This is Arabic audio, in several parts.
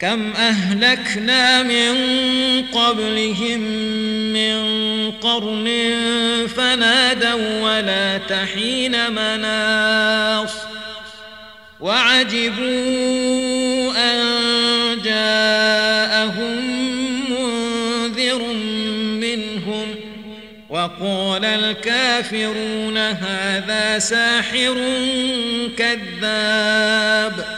كم أهلكنا من قبلهم من قرن فنادوا ولا تحين مناص وعجبوا أن جاءهم منذر منهم وقال الكافرون هذا ساحر كذاب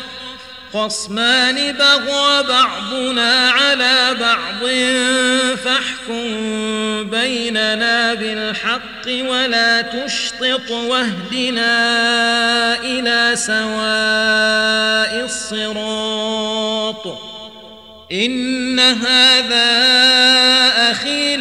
خصمان بغى بعضنا على بعض فاحكم بيننا بالحق ولا تشطط واهدنا إلى سواء الصراط. إن هذا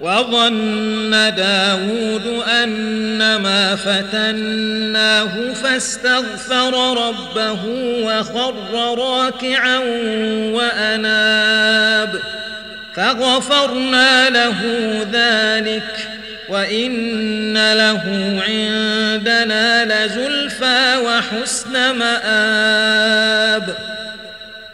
وظن داود أنما فتناه فاستغفر ربه وخر راكعا وأناب فغفرنا له ذلك وإن له عندنا لزلفى وحسن مآب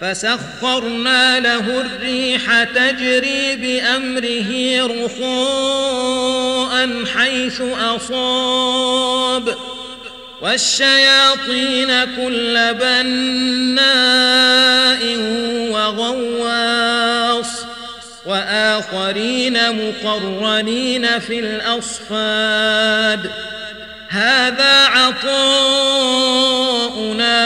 فسخرنا له الريح تجري بأمره رخاء حيث أصاب. والشياطين كل بناء وغواص. وآخرين مقرنين في الأصفاد. هذا عطاؤنا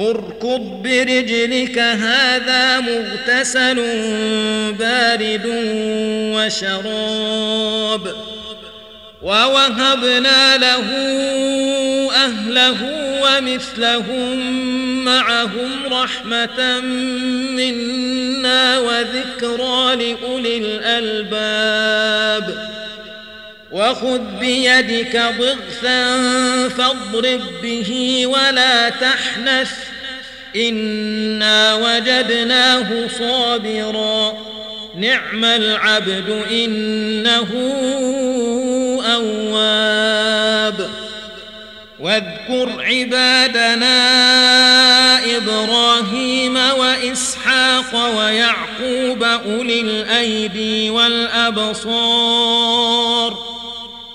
اركض برجلك هذا مغتسل بارد وشراب. ووهبنا له أهله ومثلهم معهم رحمة منا وذكرى لأولي الألباب. وخذ بيدك ضغثا فاضرب به ولا تحنث. إنا وجدناه صابرا نعم العبد إنه أواب واذكر عبادنا إبراهيم وإسحاق ويعقوب أولي الأيدي والأبصار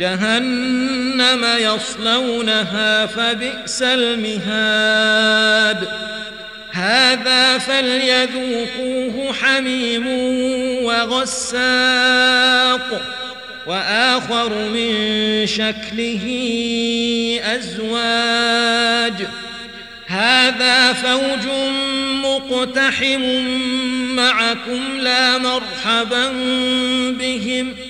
جهنم يصلونها فبئس المهاد. هذا فليذوقوه حميم وغساق وآخر من شكله أزواج. هذا فوج مقتحم معكم لا مرحبا بهم.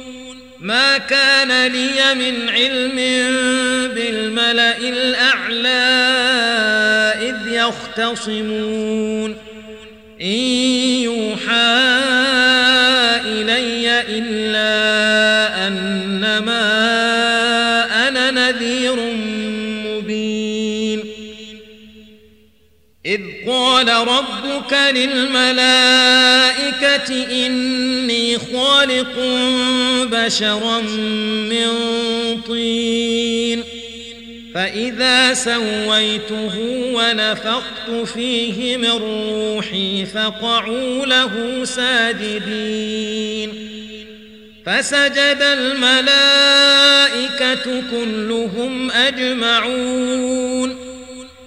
ما كان لي من علم بالملأ الأعلى إذ يختصمون. إن يوحى إلي إلا أنما أنا نذير مبين. إذ قال ربك للملائكة إني خالق بشرا من طين فإذا سويته ونفخت فيه من روحي فقعوا له ساجدين. فسجد الملائكة كلهم أجمعون.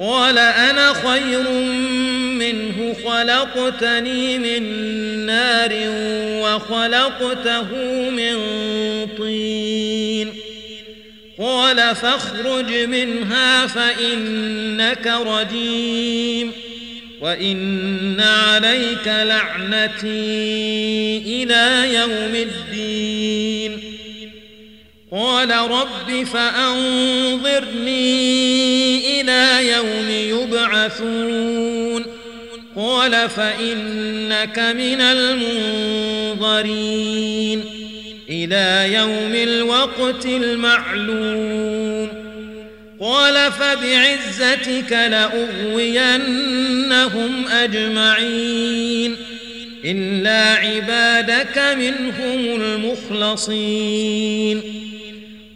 قال أنا خير منه خلقتني من نار وخلقته من طين. قال فاخرج منها فإنك رجيم وإن عليك لعنتي إلى يوم الدين. قال رب فأنظرني إلى يوم يبعثون. قال فإنك من المنظرين. إلى يوم الوقت المعلوم. قال فبعزتك لأغوينهم أجمعين. إلا عبادك منهم المخلصين.